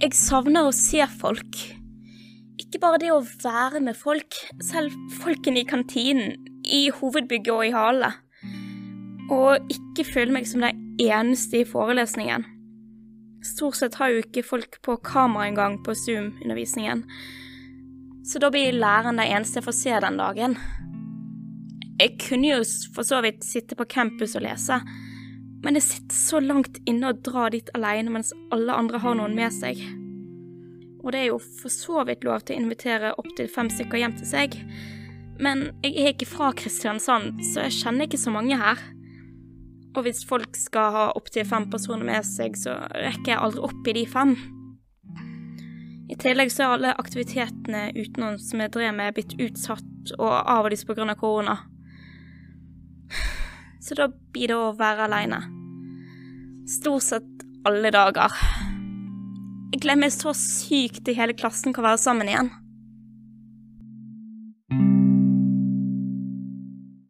Jeg savner å se folk. Ikke bare det å være med folk, selv folkene i kantinen, i hovedbygget og i hale. Og ikke føle meg som den eneste i forelesningen. Stort sett har jo ikke folk på kamera engang på Zoom-undervisningen. Så da blir læreren den eneste jeg får se den dagen. Jeg kunne jo for så vidt sitte på campus og lese, men det sitter så langt inne å dra dit alene mens alle andre har noen med seg. Og det er jo for så vidt lov til å invitere opptil fem stykker hjem til seg, men jeg er ikke fra Kristiansand, så jeg kjenner ikke så mange her. Og hvis folk skal ha opptil fem personer med seg, så rekker jeg aldri opp i de fem. I tillegg så er alle aktivitetene utenom som jeg drev med, blitt utsatt og avlyst på grunn av korona. Så da blir det å være aleine. Stort sett alle dager. Jeg glemmer så sykt til hele klassen kan være sammen igjen.